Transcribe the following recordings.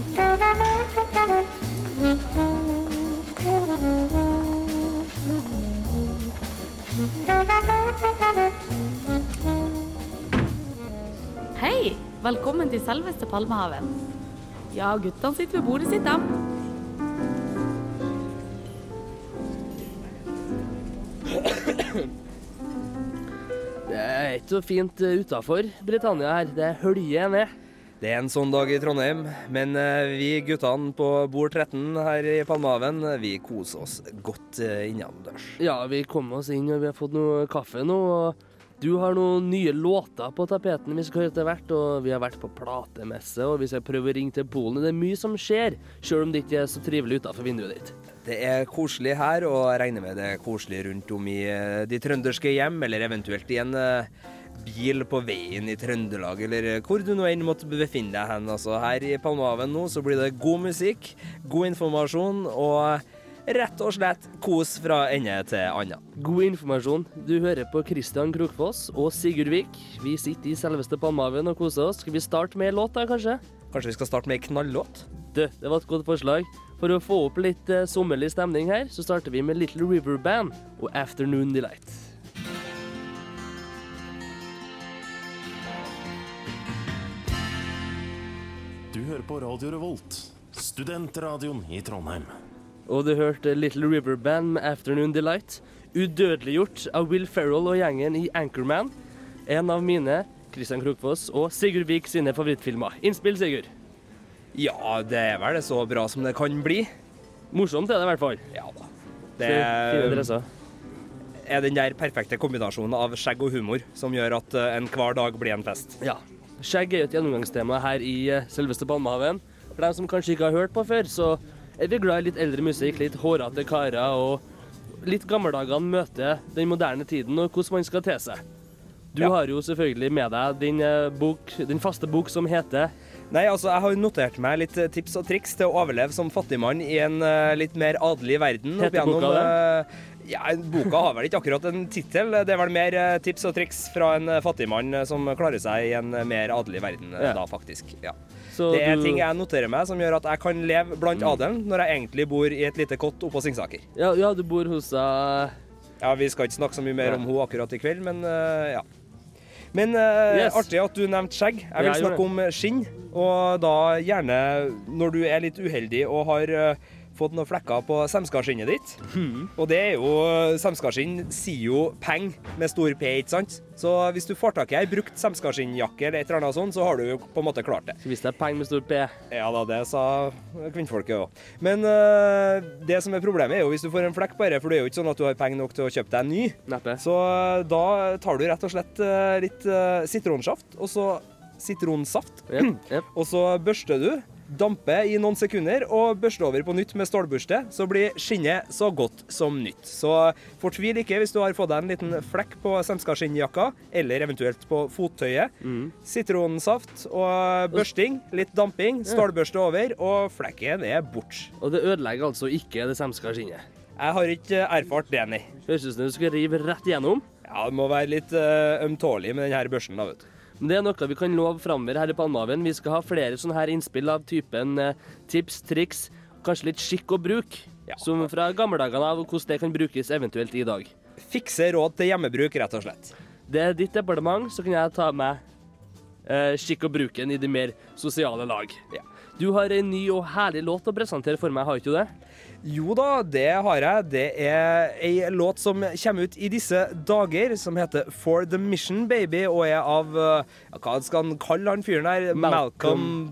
Hei! Velkommen til selveste Palmehaven. Ja, guttene sitter ved bordet sitt, dem. Det er ikke så fint utafor Britannia her. Det høljer ned. Det er en sånn dag i Trondheim, men eh, vi guttene på bord 13 her i Palmehaven, vi koser oss godt eh, innendørs. Ja, vi kom oss inn og vi har fått noe kaffe nå. og Du har noen nye låter på tapeten vi skal høre etter hvert. Og vi har vært på platemesse, og vi skal prøve å ringe til Polen. Det er mye som skjer, sjøl om det ikke er så trivelig utafor vinduet ditt. Det er koselig her, og jeg regner med det er koselig rundt om i eh, de trønderske hjem, eller eventuelt i en eh, bil på veien i Trøndelag, eller eh, hvor du nå enn måtte befinne deg hen. Altså, her i Palmehaven nå så blir det god musikk, god informasjon og rett og slett kos fra ende til annen. God informasjon. Du hører på Christian Krokfoss og Sigurd Vik. Vi sitter i selveste Palmehaven og koser oss. Skal vi starte med en låt da, kanskje? Kanskje vi skal starte med ei knallåt? Du, det var et godt forslag. For å få opp litt eh, sommerlig stemning her, så starter vi med Little River Band og Afternoon Delight. Hører på Radio Revolt, studentradioen i Trondheim. Og du hørte Little River Band med Afternoon Delight. Udødeliggjort av Will Ferrell og gjengen i Anchorman. En av mine, Christian Krokfoss og Sigurd Vik sine favorittfilmer. Innspill, Sigurd. Ja, det er vel så bra som det kan bli. Morsomt er det i hvert fall. Ja da. Det er, er den der perfekte kombinasjonen av skjegg og humor som gjør at eh, en hver dag blir en fest. Ja. Skjegg er jo et gjennomgangstema her i eh, selveste Palmehaven. For dem som kanskje ikke har hørt på før, så er vi glad i litt eldre musikk, litt hårete karer og litt gammeldagene møter den moderne tiden og hvordan man skal te seg. Du Ja. har jo selvfølgelig med deg din, eh, bok, din faste bok som heter Nei, altså, jeg har notert meg litt eh, tips og triks til å overleve som fattigmann i en uh, litt mer adelig verden. Heter boka det? eh, Ja, Boka har vel ikke akkurat en tittel. Det er vel mer eh, tips og triks fra en eh, fattigmann eh, som klarer seg i en mer adelig verden, Ja. da, faktisk. Ja. Det er du- ting jeg noterer meg som gjør at jeg kan leve blant adelen, når jeg egentlig bor i et lite kott oppå Singsaker. ja, ja, du bor hos uh, Ja, Vi skal ikke snakke så mye mer om henne akkurat i kveld, men uh, ja. Men uh, Yes. artig at du nevnte skjegg. Jeg vil snakke om skinn, og da gjerne når du er litt uheldig og har eh, fått noen flekker på semskaskinnet ditt. Mm. Og det er jo Semskaskinn sier jo peng med stor P, ikke sant? Så hvis du får tak i ei brukt semskaskinnjakke eller et eller annet sånt, så har du jo på en måte klart det. Så hvis det er peng med stor P Ja da, det sa kvinnfolket òg. Men øh, det som er problemet, er jo hvis du får en flekk bare, for det er jo ikke sånn at du har penger nok til å kjøpe deg en ny. Neppe. Så øh, da tar du rett og slett øh, litt sitronsaft, og så sitronsaft, yep, yep. og så børster du. Damper i noen sekunder og børster over på nytt med stålbørste, så blir skinnet så godt som nytt. Så fortvil ikke hvis du har fått deg en liten flekk på semskaskinnjakka, eller eventuelt på fottøyet. Mm. Sitronsaft og børsting, litt damping, stålbørste over, og flekken er bort. Og det ødelegger altså ikke det semska skinnet. Jeg har ikke erfart det, nei. Høres ut som du skal rive rett igjennom. Ja, det må være litt øh, ømtålig med denne børsten, da, vet du. Men det er noe vi kan love framover her i Palmehaven. Vi skal ha flere sånne her innspill av typen eh, tips, triks, kanskje litt skikk og bruk. Ja. Som fra gammeldagene av, og hvordan det kan brukes eventuelt i dag. Fikse råd til hjemmebruk, rett og slett. Det er ditt departement, så kan jeg ta med eh, skikk og bruken i de mer sosiale lag. Ja. Du har en ny og herlig låt å presentere for meg, har ikke du det? Jo da, det har jeg. Det er ei låt som kommer ut i disse dager, som heter For the Mission Baby, og er av ja, Hva skal han kalle han fyren der?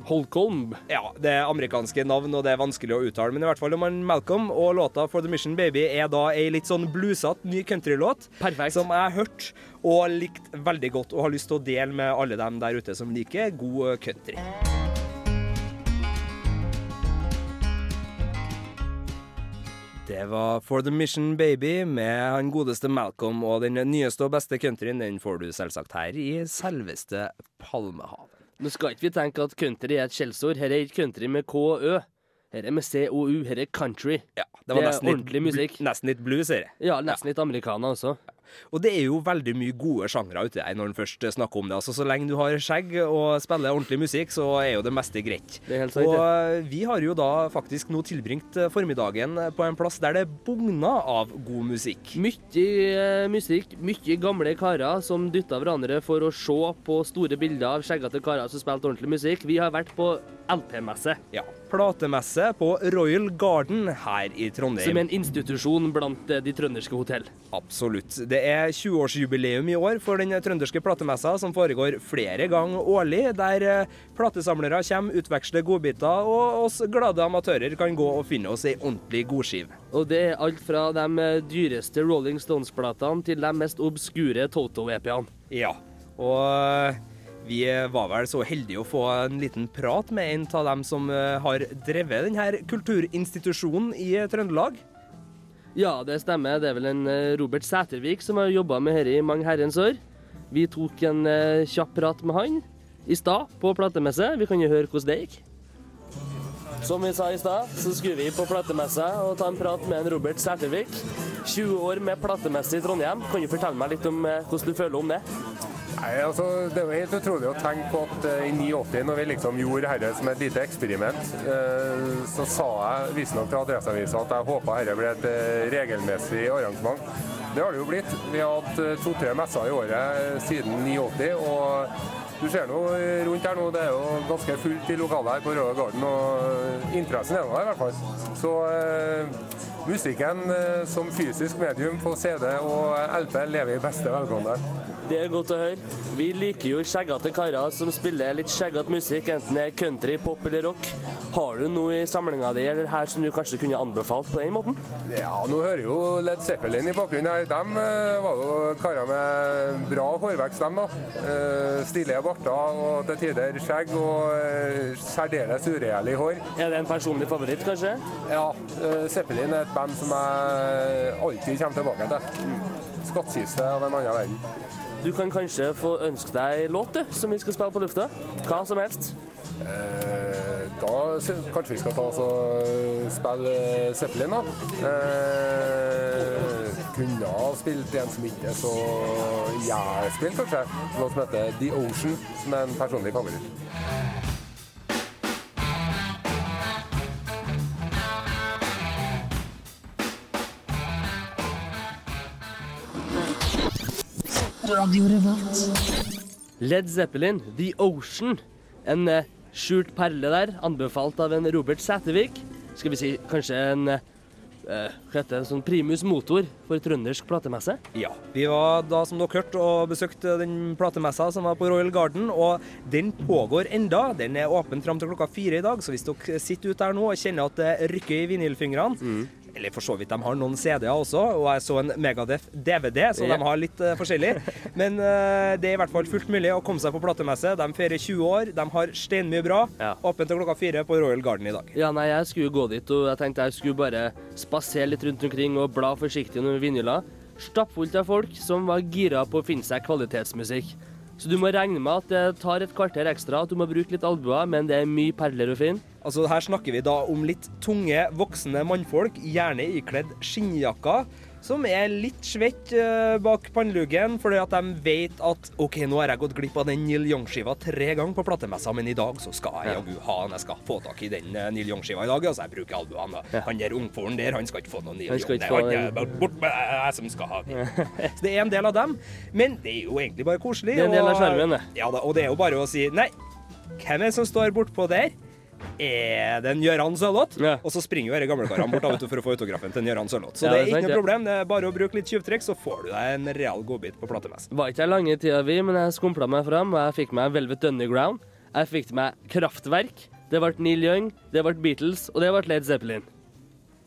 Holcomb. Ja, det er amerikanske navn, og det er vanskelig å uttale. Men i hvert fall om han Malcolm, og låta For the Mission Baby er da ei litt sånn bluesete ny countrylåt. Som jeg har hørt og likt veldig godt, og har lyst til å dele med alle dem der ute som liker god country. Det var For the Mission Baby med han godeste Malcolm, og den nyeste og beste countryen den får du selvsagt her i selveste Palmehaven. Nå skal ikke vi tenke at country er et skjellsord. Her er ikke country med K og Ø. Her er med C-O-U. Her er country. Ja, det Det var er litt, ordentlig musikk. nesten litt blues, her. Ja, nesten litt amerikaner også. Og det er jo veldig mye gode sjangre ute der når en først snakker om det. Altså Så lenge du har skjegg og spiller ordentlig musikk, så er jo det meste greit. Det Og eh, vi har jo da faktisk nå tilbringt eh, formiddagen på en plass der det bugner av god musikk. Mye eh, musikk, mye gamle karer som dytta hverandre for å se på store bilder av skjeggete karer som spilte ordentlig musikk. Vi har vært på LP-messe, Ja. Platemesse på Royal Garden her i Trondheim. som er en institusjon blant eh, de trønderske hotell. Absolutt. Det er 20-årsjubileum i år for den trønderske platemessa, som foregår flere ganger årlig, der eh, platesamlere kommer, utveksler godbiter, og oss glade amatører kan gå og finne oss ei ordentlig godskive. Og det er alt fra de dyreste Rolling Stones-platene til de mest obskure Toto-EP-ene. Ja. Og eh, vi var vel så heldige å få en liten prat med en av dem som eh, har drevet denne kulturinstitusjonen i Trøndelag. Ja, det stemmer. Det er vel en eh, Robert Sætervik som har jobba med dette i mange herrens år. Vi tok en eh, kjapp prat med han i stad på platemesse. Vi kan jo høre hvordan det gikk. Som vi sa i stad, så skulle vi på platemesse og ta en prat med en Robert Sætervik. 20 år med platemesse i Trondheim. Kan du fortelle meg litt om eh, hvordan du føler om det? Nei, altså, Det er jo helt utrolig å tenke på at eh, i 89, når vi liksom gjorde dette som et lite eksperiment, eh, så sa jeg visstnok til Adresseavisa at jeg håpa dette ble et eh, regelmessig arrangement. Det har det jo blitt. Vi har hatt to-tre messer i året siden 89. og du ser nå rundt her nå, det er jo ganske fullt i lokalet her på Royal Garden, og interessen er nå der i hvert fall. Så musikken eh, som fysisk medium på CD og LP lever i beste velgående. Det er godt å høre. Vi liker jo skjeggete karer som spiller litt skjeggete musikk, enten det er country, pop eller rock. Har du noe i samlinga di eller her som du kanskje kunne anbefalt på den måten? Ja, nå hører jo Led Zeppelin i bakgrunnen her. De eh, var jo karer med bra hårvekst, dem da. Eh, Stilige barter og til tider skjegg og særdeles uregjerlig hår. Er det en personlig favoritt, kanskje? Ja, Zeppelin er et band som jeg alltid kommer tilbake til. Skattkiste av en annen verden. Du kan kanskje få ønske deg låt, som vi skal spille på lufta. Hva som helst. Eh, Da kanskje vi skal ta oss og spille Zeppelin, da. Eh, kunne ha spilt en som ikke er så jævspilt, kanskje. Noe som heter The Ocean, som er en personlig favoritt. Led Zeppelin, The Ocean. En eh, skjult perle der, anbefalt av en Robert Sætervik. Skal vi si kanskje en hva heter det, sånn primus motor for trøndersk platemesse? Ja. Vi var da, som dere hørte, og besøkte den platemessa som var på Royal Garden, og den pågår enda. Den er åpen fram til klokka fire i dag, så hvis dere sitter ute her nå og kjenner at det rykker i vinylfingrene Eller for så vidt, de har noen CD-er også, og jeg så en Megadeth DVD, så yeah. de har litt uh, forskjellig. Men uh, det er i hvert fall fullt mulig å komme seg på platemesse. De feirer 20 år, de har steinmye bra. Ja. Åpent til klokka fire på Royal Garden i dag. Ja, nei, jeg skulle gå dit, og jeg tenkte jeg skulle bare spasere litt rundt omkring og bla forsiktig under vinyler. Stappfullt av folk som var gira på å finne seg kvalitetsmusikk. Så du må regne med at det tar et kvarter ekstra, at du må bruke litt albuer, men det er mye perler å finne. Altså Her snakker vi da om litt tunge, voksne mannfolk, gjerne ikledd skinnjakker, som er litt svett eh, bak panneluggen fordi at de vet at OK, nå har jeg gått glipp av den Neil Young-skiva tre ganger på platemessa, men i dag så skal jeg jaggu ha den. Jeg skal få tak i den eh, Neil Young-skiva i dag. Altså, jeg bruker albuene. da. Han der ungforen der, han skal ikke få noe Neil Young. Nei, han er bare bort med jeg som skal ha den. Så det er en del av dem. Men det er jo egentlig bare koselig. Det er en del av skjermen, det. Ja da, og det er jo bare å si nei. Hvem er det som står bortpå der? Er det en Gøran Sørloth? Ja. Og så springer jo disse gamlekarene bort vet du, for å få autografen til en Gøran Sørloth. Så det er ikke noe problem. Det er bare å bruke litt tjuvtrekk, så får du deg en real godbit på platemesse. Var ikke jeg lange i tida, vi, men jeg skumpla meg fram, og jeg fikk meg Velvet Underground. Jeg fikk meg Kraftverk. Det ble Neil Young, det ble Beatles, og det ble Led Zeppelin.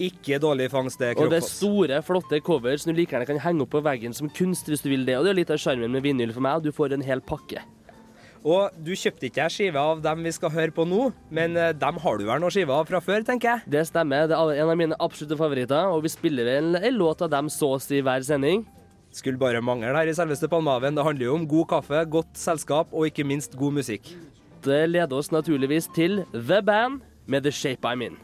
Ikke dårlig fangst, det, Og det er store, flotte cover som du like gjerne kan henge opp på veggen som kunst hvis du vil det. Og det er litt av sjarmen med vinyl for meg, og du får en hel pakke. Og du kjøpte ikke ei skive av dem vi skal høre på nå, men eh, dem har du vel noen skiver av fra før, tenker jeg. Det stemmer. Det er en av mine absolutte favoritter, og vi spiller vel en låt av dem så å si hver sending. Skulle bare mangle her i selveste Palmehaven. Det handler jo om god kaffe, godt selskap og ikke minst god musikk. Det leder oss naturligvis til The Band med The Shape I'm In.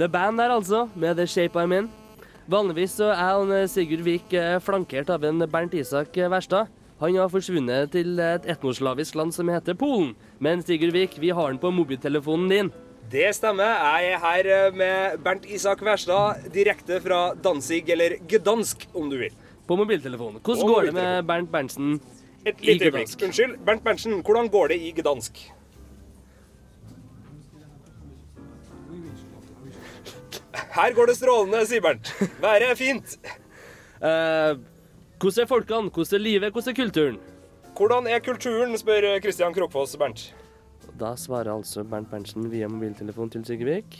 The Band der, altså, med The Shape I'm In. Vanligvis så er han eh, Sigurd Vik eh, flankert av en Bernt Isak Verstad. Han har forsvunnet til et etnoslavisk land som heter Polen. Men Sigurd Vik, vi har han på mobiltelefonen din. Det stemmer. Jeg er her eh, med Bernt Isak Wærstad, direkte fra Danzig, eller Gdansk, om du vil. På mobiltelefonen. Hvordan På går det med. Bernt Berntsen? I. Gdansk. Unnskyld. Bernt Berntsen, hvordan går det i Gdansk? Her går det strålende, sier Bernt. Været er fint. Eh, hvordan er folkene? Hvordan er livet? Hvordan er kulturen? Hvordan er kulturen, spør Kristian Krokfoss Bernt. Da svarer altså Bernt Berntsen via mobiltelefon til Sigvik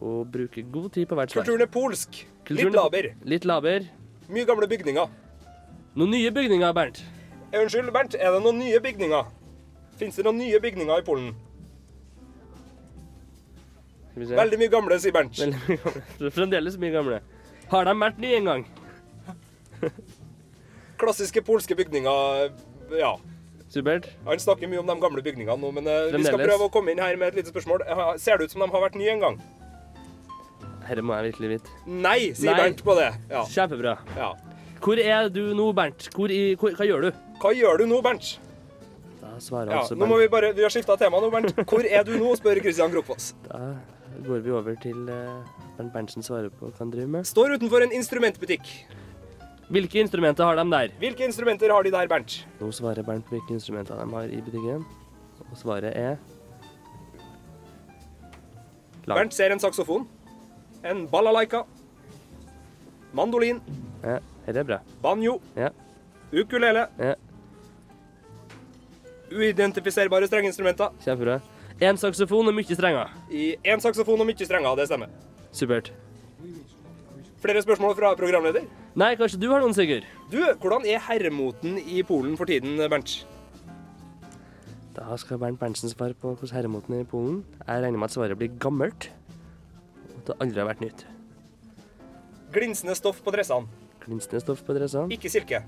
og bruker god tid på hvert svar. Kulturen er polsk. Kulturen Litt laber. Litt laber. Mye gamle bygninger. Noen nye bygninger, Bernt. Eh, Unnskyld, Bernt, er det noen nye bygninger? Fins det noen nye bygninger i Polen? Veldig mye gamle, sier Bernt. Veldig mye gamle. Fremdeles mye gamle. Har de vært nye en gang? Klassiske polske bygninger. Ja. Supert. Han snakker mye om de gamle bygningene nå, men Fremdeles. vi skal prøve å komme inn her med et lite spørsmål. Eh, Ser det ut som de har vært nye en gang? Dette må jeg virkelig vite. Nei, sier Nei. Bernt på det. Ja. Kjempebra. ja. Hvor er du nå, Bernt? Hvor i, hvor, hva gjør du? Hva gjør du nå, Bernt? Da svarer Ja, altså nå må Bernt. vi bare, vi har skifta tema nå, Bernt. Hvor er du nå, spør Christian Krokfoss. Da går vi over til eh, Bernt Berntsen svarer på hva han driver med. Står utenfor en instrumentbutikk. Hvilke instrumenter har de der? Hvilke instrumenter har de der, Bernt? Nå svarer Bernt på hvilke instrumenter de har i butikken. Og svaret er Lang. Bernt ser en saksofon. En balalaika. Mandolin. Ja, her er bra. Banjo. Ja. Ukulele. Ja. Uidentifiserbare strengeinstrumenter. Kjempebra. Én saksofon og mye strenger. I én saksofon og mye strenger, det stemmer. Supert. Flere spørsmål fra programleder? Nei, kanskje du har noen, Sigurd? Du, hvordan er herremoten i Polen for tiden, Bernt? Da skal Bernt Berntsen svare på hvordan herremoten er i Polen. Jeg regner med at svaret blir gammelt. Og at det aldri har vært nytt. Glinsende stoff på dressene. Glinsende stoff på dressene. Ikke silke.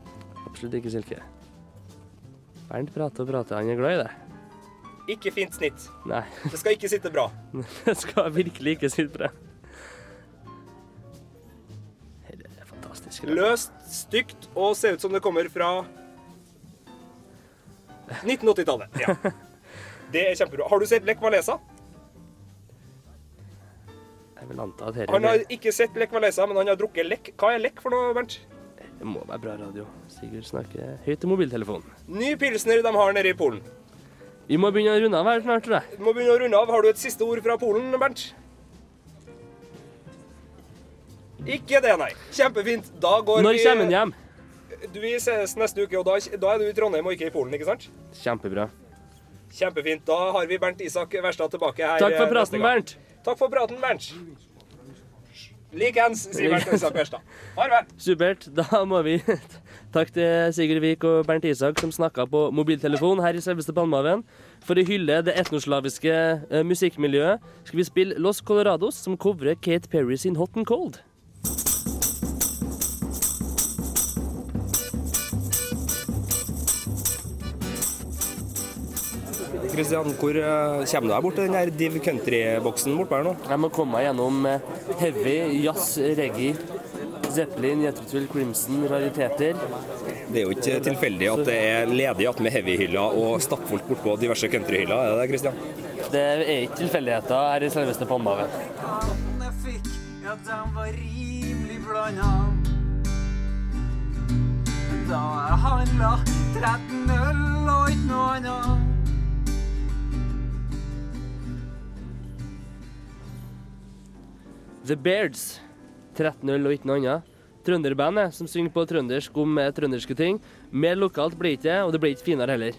Absolutt ikke silke. Bernt prater og prater, han er glad i det. Ikke fint snitt. Nei, Det skal ikke sitte bra. det skal virkelig ikke sitte bra. Det er fantastisk. bra. Løst, stygt og ser ut som det kommer fra 1980-tallet. Ja. Det er kjempebra. Har du sett Lech Walesa? Jeg vil anta at Han har ikke sett Lech Walesa, men han har drukket Lech. Hva er Lech for noe, Bernt? det må være bra radio. Sigurd snakker høyt i mobiltelefonen. Ny pilsner de har nede i Polen. Vi må begynne å runde av her snart, tror jeg. Vi må begynne å runde av. Har du et siste ord fra Polen, Bernt? Ikke det, nei. Kjempefint. Da går Når vi kommer han hjem? Du, Vi ses neste uke, og da, da er du i Trondheim og ikke i Polen, ikke sant? Kjempebra. Kjempefint. Da har vi Bernt Isak Verstad tilbake her. Takk for eh, praten. Bernt. Takk for praten, Bernt. Likeens, sier Bernt Isak Wærstad. Farvel. Supert. Da må vi Takk til Sigurd Vik og Bernt Isak som snakka på mobiltelefon her i selveste Palmehaven. For å hylle det etnoslaviske eh, musikkmiljøet skal vi spille Los Colorados, som covrer Kate Perry sin Hot and Cold. Kristian, hvor eh, kommer du deg bort til den der Div Country-boksen bort der nå? Jeg må komme meg gjennom eh, heavy, jazz, reggae, Zeppelin, Jetrotul Crimson, rariteter. Det er jo ikke tilfeldig at det er ledig attmed heavy-hylla og stappfullt bortpå diverse country-hyller, er det det, Kristian? Det er ikke tilfeldigheter her i selveste Palmehaven. jeg fikk, ja, den var rimelig blanda. Da jeg handla 13 øl og ikke noe annet. The Beards. 13-0 og ikke noe annet. Trønderbandet som synger på trøndersk om eh, trønderske ting. Mer lokalt blir det ikke, og det blir ikke finere heller.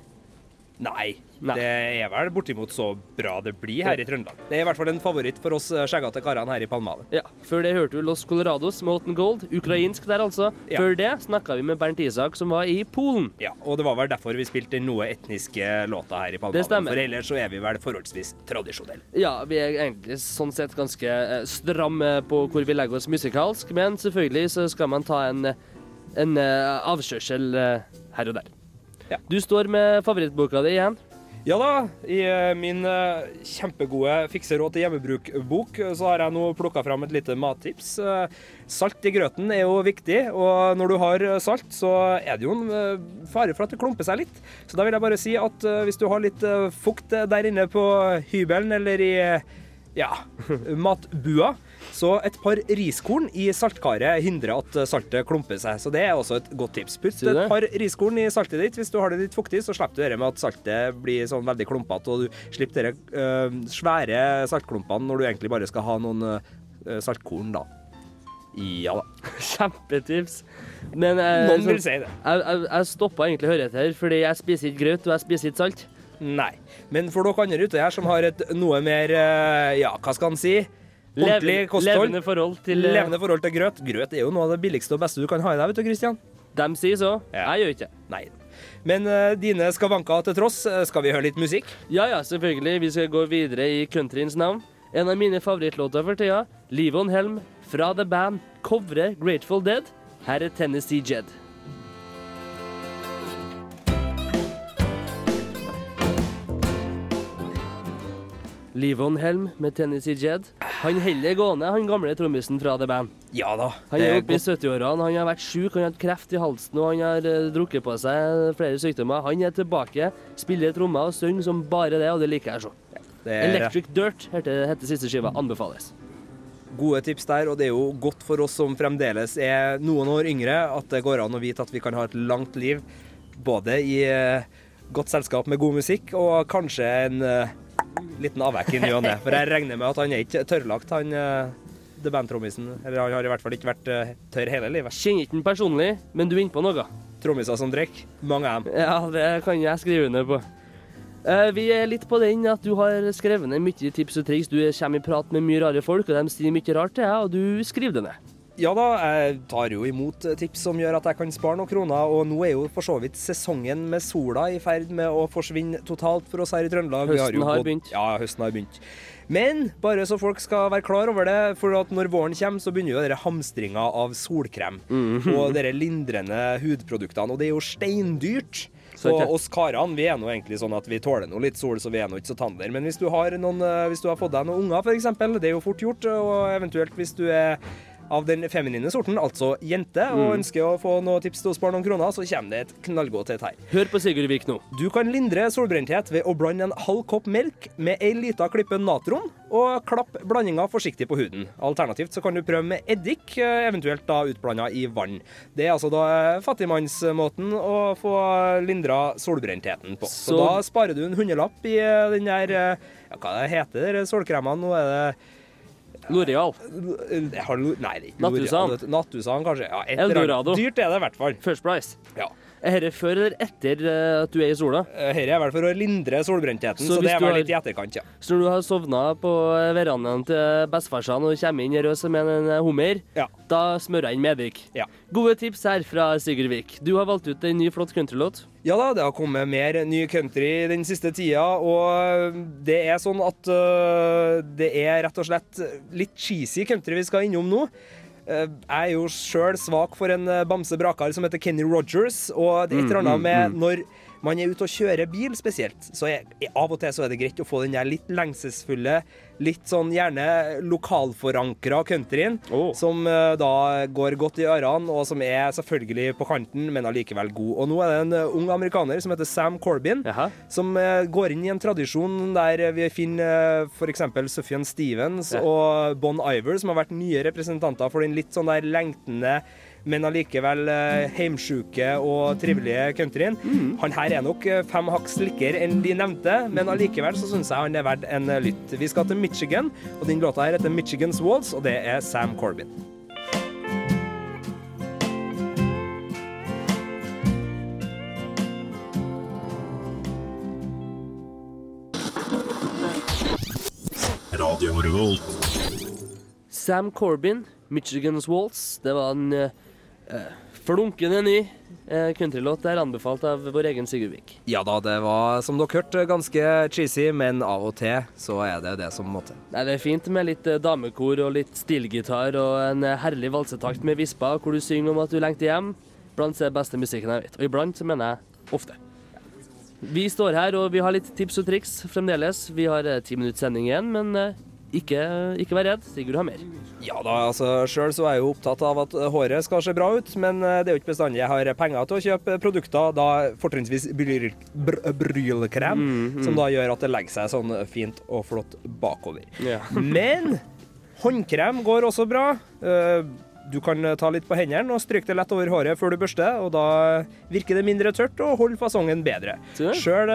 Nei, Nei. det er vel bortimot så bra det blir her i Trøndelag. Det er i hvert fall en favoritt for oss eh, skjeggete karene her i Palmehaven. Ja, Før det hørte du Los Colorados med Otten Gold. Ukrainsk der, altså. Ja. Før det snakka vi med Bernt Isak, som var i Polen. Ja, og det var vel derfor vi spilte den noe etniske låta her i Det stemmer. For ellers så er vi vel forholdsvis tradisjonelle. Ja, vi er egentlig sånn sett ganske eh, stramme på hvor vi legger oss musikalsk, men selvfølgelig så skal man ta en, en eh, avkjørsel her og der. Ja. Du står med favorittboka di igjen. Ja da, i eh, min eh, kjempegode fikse råd til hjemmebruk-bok eh, så har jeg nå plukka fram et lite mattips. Salt i grøten er jo viktig, og når du har salt, så er det jo en fare for at det klumper seg litt. Så da vil jeg bare si at hvis du har litt fukt der inne på hybelen eller i ja, matbua, så et par riskorn i saltkaret hindrer at eh, saltet klumper seg. Så det er også et godt tips. Putt et par riskorn i saltet ditt hvis du har det litt fuktig, så slipper du det med at saltet blir sånn veldig klumpete, og du slipper de øh, svære saltklumpene når du egentlig bare skal ha noen øh, saltkorn, da. Ja da. Kjempetips. Men eh, Noen vil si det. jeg, jeg, jeg stoppa egentlig å høre etter, fordi jeg spiser ikke grøt, og jeg spiser ikke salt. Nei. Men for dere andre ute her som har et noe mer Ja, hva skal en si? Ordentlig kosthold. Levende forhold til eh, Levende forhold til grøt. Grøt er jo noe av det billigste og beste du kan ha i deg, vet du, Christian. De sier så. Ja. Jeg gjør ikke det. Nei. Men uh, dine skavanker til tross, øh, skal vi høre litt musikk? Ja ja, selvfølgelig. Vi skal gå videre i countryens navn. En av mine favorittlåter for tida, Livon Helm fra The Band, covrer Grateful Dead. Her er Tennessee Jed. Livon Helm med Tennessee Jed. Han holder gående, han gamle trommisen fra The Band. Ja da. Han er oppe i 70-årene, han har vært syk, han har hatt kreft i halsen og han har uh, drukket på seg flere sykdommer. Han er tilbake, spiller trommer og synger som bare det, og det liker jeg så. Det er Electric Dirt heter, heter siste skiva. Anbefales. gode tips der, og det er jo godt for oss som fremdeles er noen år yngre, at det går an å vite at vi kan ha et langt liv, både i eh, godt selskap med god musikk, og kanskje en eh, liten avvekk i ny og ne. For jeg regner med at han er ikke tørrlagt, han uh, The Band-trommisen. Eller han har i hvert fall ikke vært eh, tørr hele livet. Kjenner ikke den personlig, men du er inne på noe. Trommiser som drikker, mange av dem. Ja, det kan jeg skrive under på. Eh, vi er litt på den at du har skrevet ned mye tips og triks. Du kommer i prat med mye rare folk, og de sier mye rart til deg, og du skriver det ned. Ja da, jeg tar jo imot tips som gjør at jeg kan spare noen kroner, og nå er jo for så vidt sesongen med sola i ferd med å forsvinne totalt for oss her i Trøndelag. Høsten jo har begynt. Ja, høsten har begynt. Men bare så folk skal være klar over det, for at når våren kommer, så begynner jo denne hamstringa av solkrem Mhm. og dere lindrende hudproduktene, og det er jo steindyrt. Og oss karene vi er nå egentlig sånn at vi tåler nå litt sol, så vi er nå ikke så tander. Men hvis du har, noen, eh, hvis du har fått deg noen unger, f.eks., det er jo fort gjort, og eventuelt hvis du er av den feminine sorten, altså jente, og Mm. ønsker å få noen tips til å spare noen kroner, så kommer det et knallgodt et her. Hør på Sigurd Vik nå. Du kan lindre solbrenthet ved å blande en halv kopp melk med ei lita klippe natron, og klapp blandinga forsiktig på huden. Alternativt så kan du prøve med eddik, eh, eventuelt da utblanda i vann. Det er altså da eh, fattigmannsmåten å få lindra solbrentheten på. Så, Så- da sparer du en hundrelapp i eh, den der Ja, hva heter det, solkremene? Nå er det Loreal. har, Nei, det er ikke Nattusan. L'Oreal. Nattusan, kanskje. Ja, et. Eldorado. Dyrt er det i hvert fall. First Price. Ja. Er dette før eller etter eh, at du er i sola? Dette er vel for å lindre solbrentheten, Så så, det er vel har- litt i etterkant, ja. Så når du har sovna på eh, verandaen til bestefarsan og kommer inn rød som en eh, hummer, Ja. da smører jeg inn meddik. Ja. Gode tips her fra Sigurd Vik. Du har valgt ut en ny, flott countrylåt. Ja da, det har kommet mer ny country den siste tida, og det er sånn at uh, det er rett og slett litt cheesy country vi skal innom nå. Eh, Jeg er jo sjøl svak for en eh, bamse brakar som heter Kenny Rogers, og det er et eller annet med når man er ute og kjører bil spesielt, så er, av og til så er det greit å få den der litt lengselsfulle, litt sånn gjerne lokalforankra countryen, oh. som uh, da går godt i ørene, og som er selvfølgelig på kanten, men allikevel god. Og nå er det en uh, ung amerikaner som heter Sam Corbin, Aha. som uh, går inn i en tradisjon der vi finner uh, f.eks. Sufjan Stevens Ja. og Bon Iver, som har vært nye representanter for den litt sånn der lengtende, men allikevel uh, heimsjuke og trivelige countryen. Mm. Han her er nok eh, fem hakk slikkere enn de nevnte, men allikevel så syns jeg han er verdt en eh, lytt. Vi skal til Michigan, og den låta her heter Michigan's Walls, og det er Sam Corbin. Radio Revolt. Sam Corbin, Michigan's Waltz. Det var en eh, eh, flunkende ny eh, countrylåt der, anbefalt av vår egen Sigurd Vik. Ja da, det var som dere hørte ganske cheesy, men av og til så er det det som må til. Nei, Det er fint med litt eh, damekor og litt stilgitar og en eh, herlig valsetakt med vispa hvor du synger om at du lengter hjem. Blant det beste musikken jeg vet. Og iblant så mener jeg ofte. Vi står her og vi har litt tips og triks fremdeles. Vi har eh, ti minutts sending igjen, men eh, ikke, ikke vær redd. Sigurd har mer. Ja da, altså sjøl så er jeg jo opptatt av at håret skal se bra ut, men eh, det er jo ikke bestandig jeg har penger til å kjøpe produkter, da fortrinnsvis bryl, mm, mm. som da gjør at det legger seg sånn fint og flott bakover. Ja. Men håndkrem går også bra. Eh, Du kan ta litt på hendene og stryke det lett over håret før du børster, og da virker det mindre tørt og holder fasongen bedre. Sjøl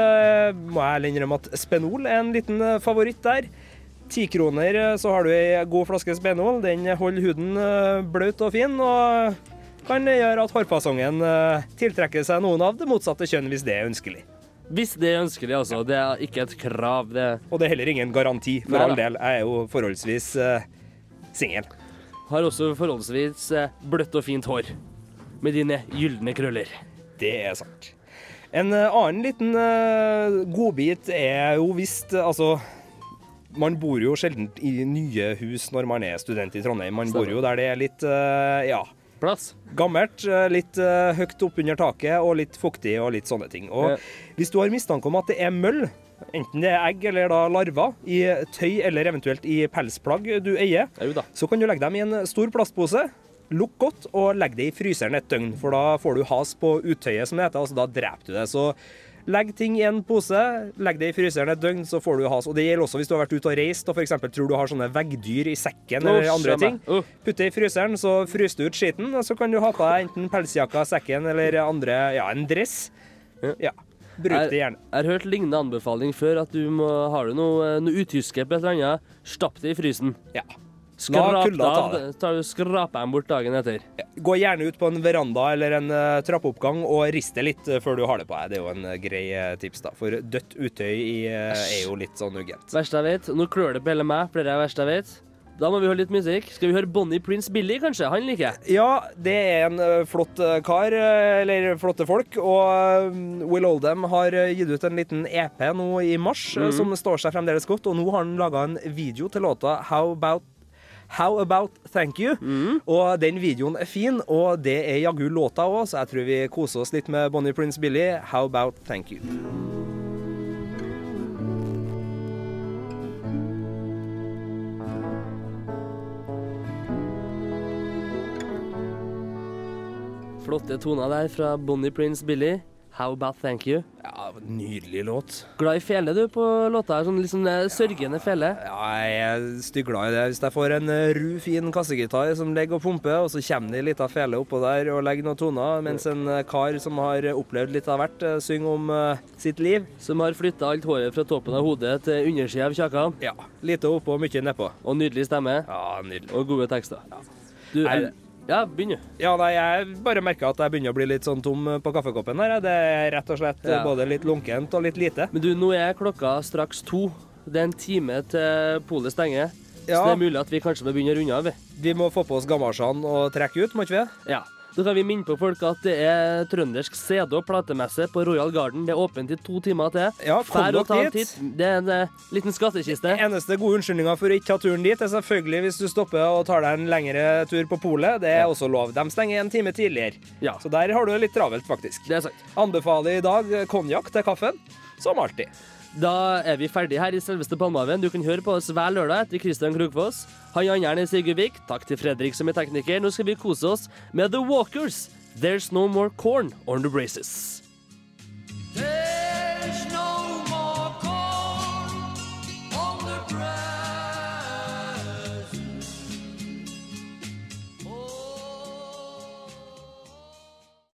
må jeg innrømme at Spenol er en liten eh, favoritt der. Ti kroner eh, så har du ei god flaske Spenol. Den holder huden eh, bløt og fin, og kan gjøre at hårfasongen eh, tiltrekker seg noen av det motsatte kjønn, hvis det er ønskelig. Hvis det er ønskelig, altså. Det er ikke et krav. Det Og det er heller ingen garanti, for Nei all del. Jeg er jo forholdsvis uh, singel. har også forholdsvis uh, bløtt og fint hår. Med dine gylne krøller. Det er sant. En annen liten godbit er jo visst Altså, man bor jo sjelden i nye hus når man er student i Trondheim. Man bor jo der det er litt eh, ja, Plass. gammelt, eh, litt eh, høyt oppunder taket og litt fuktig og litt sånne ting. Og hvis du har mistanke om at det er møll, enten det er egg eller da larver, i tøy eller eventuelt i pelsplagg du eier, så kan du legge dem i en stor plastpose. Lukk godt og legg det i fryseren et døgn, for da får du has på uttøyet, som det heter. Altså da dreper du det. Så legg ting i en pose, legg det i fryseren et døgn, så får du has. Og det gjelder også hvis du har vært ute og reist og f.eks. tror du har sånne veggdyr i sekken eller Å, andre ting. Uh. Putt det i fryseren, så fryser du ut skitten, og så kan du ha på deg enten pelsjakka, sekken eller andre, ja, en dress. Ja. Bruk det gjerne. Jeg har hørt lignende anbefaling før, at du må, har du noe, noe utyske på et eller annet, stapp det i frysen. Ja. Skrap ta skraper dem bort dagen etter. Gå gjerne ut på en veranda eller en eh, trappeoppgang og rist det litt eh, før du har det på deg. Det er jo en eh, grei tips, da. For dødt utøy i, er jo litt sånn uggent. Verste jeg vet, nå klør det på hele meg, for det er det verste jeg vet. Da må vi høre litt musikk. Skal vi høre Bonnie Prince Billy, kanskje? Han liker jeg. Ja, det er en flott kar, eller flotte folk. Og Will Oldham har gitt ut en liten EP nå i mars, mm. som står seg fremdeles godt. Og nå har han laga en video til låta How About How About Thank You. Og den videoen er fin, og det er jaggu låta òg, så jeg tror vi koser oss litt med Bonnie Prince Billy. How About Thank You. Flotte toner der fra Bonnie Prince Billy. How about thank you? Ja, Nydelig låt. Glad i fele du på låta? her, Sånn litt sånn eh, sørgende fele. Ja, jeg er styggglad i det. Hvis jeg får en eh, ru, fin kassegitar som ligger og pumper, og så kommer det ei lita fele oppå der og legger noen toner, mens en eh, kar som har opplevd litt av hvert, synger om uh, sitt liv. Som har flytta alt håret fra toppen av hodet til undersida av kjaka? Ja. Lite oppå og mye nedpå. Og nydelig stemme. Ja, nydelig. Og gode tekster. Du, Er- ja, begynn. Ja, nei, jeg bare merker at jeg begynner å bli litt sånn tom på kaffekoppen her. Det er rett og slett eh, Ja. både litt lunkent og litt lite. Men du, nå er klokka straks to. Det er en time til polet stenger. Ja. Så det er mulig at vi kanskje må begynne å runde av. vi. Vi må få på oss gamasjene og trekke ut, må ikke vi? Ja. Da kan vi minne på folk at det er trøndersk CD- og platemesse på Royal Garden. Det er åpent i to timer til. Ja, kom dere dit. titt. Det er en uh, liten skattkiste. Eneste gode unnskyldninga for å ikke ta turen dit, er selvfølgelig hvis du stopper og tar deg en lengre tur på polet. Det er også lov. De stenger en time tidligere. Ja. Så der har du det litt travelt, faktisk. Det er sant. Anbefaler i dag konjakk til kaffen, som alltid. Da er vi ferdige her i selveste Palmehaven. Du kan høre på oss hver lørdag etter Christian Krokfoss. Han andre er Sigurd Vik. Takk til Fredrik som er tekniker. Nå skal vi kose oss med The Walkers. There's no more corn on the braces.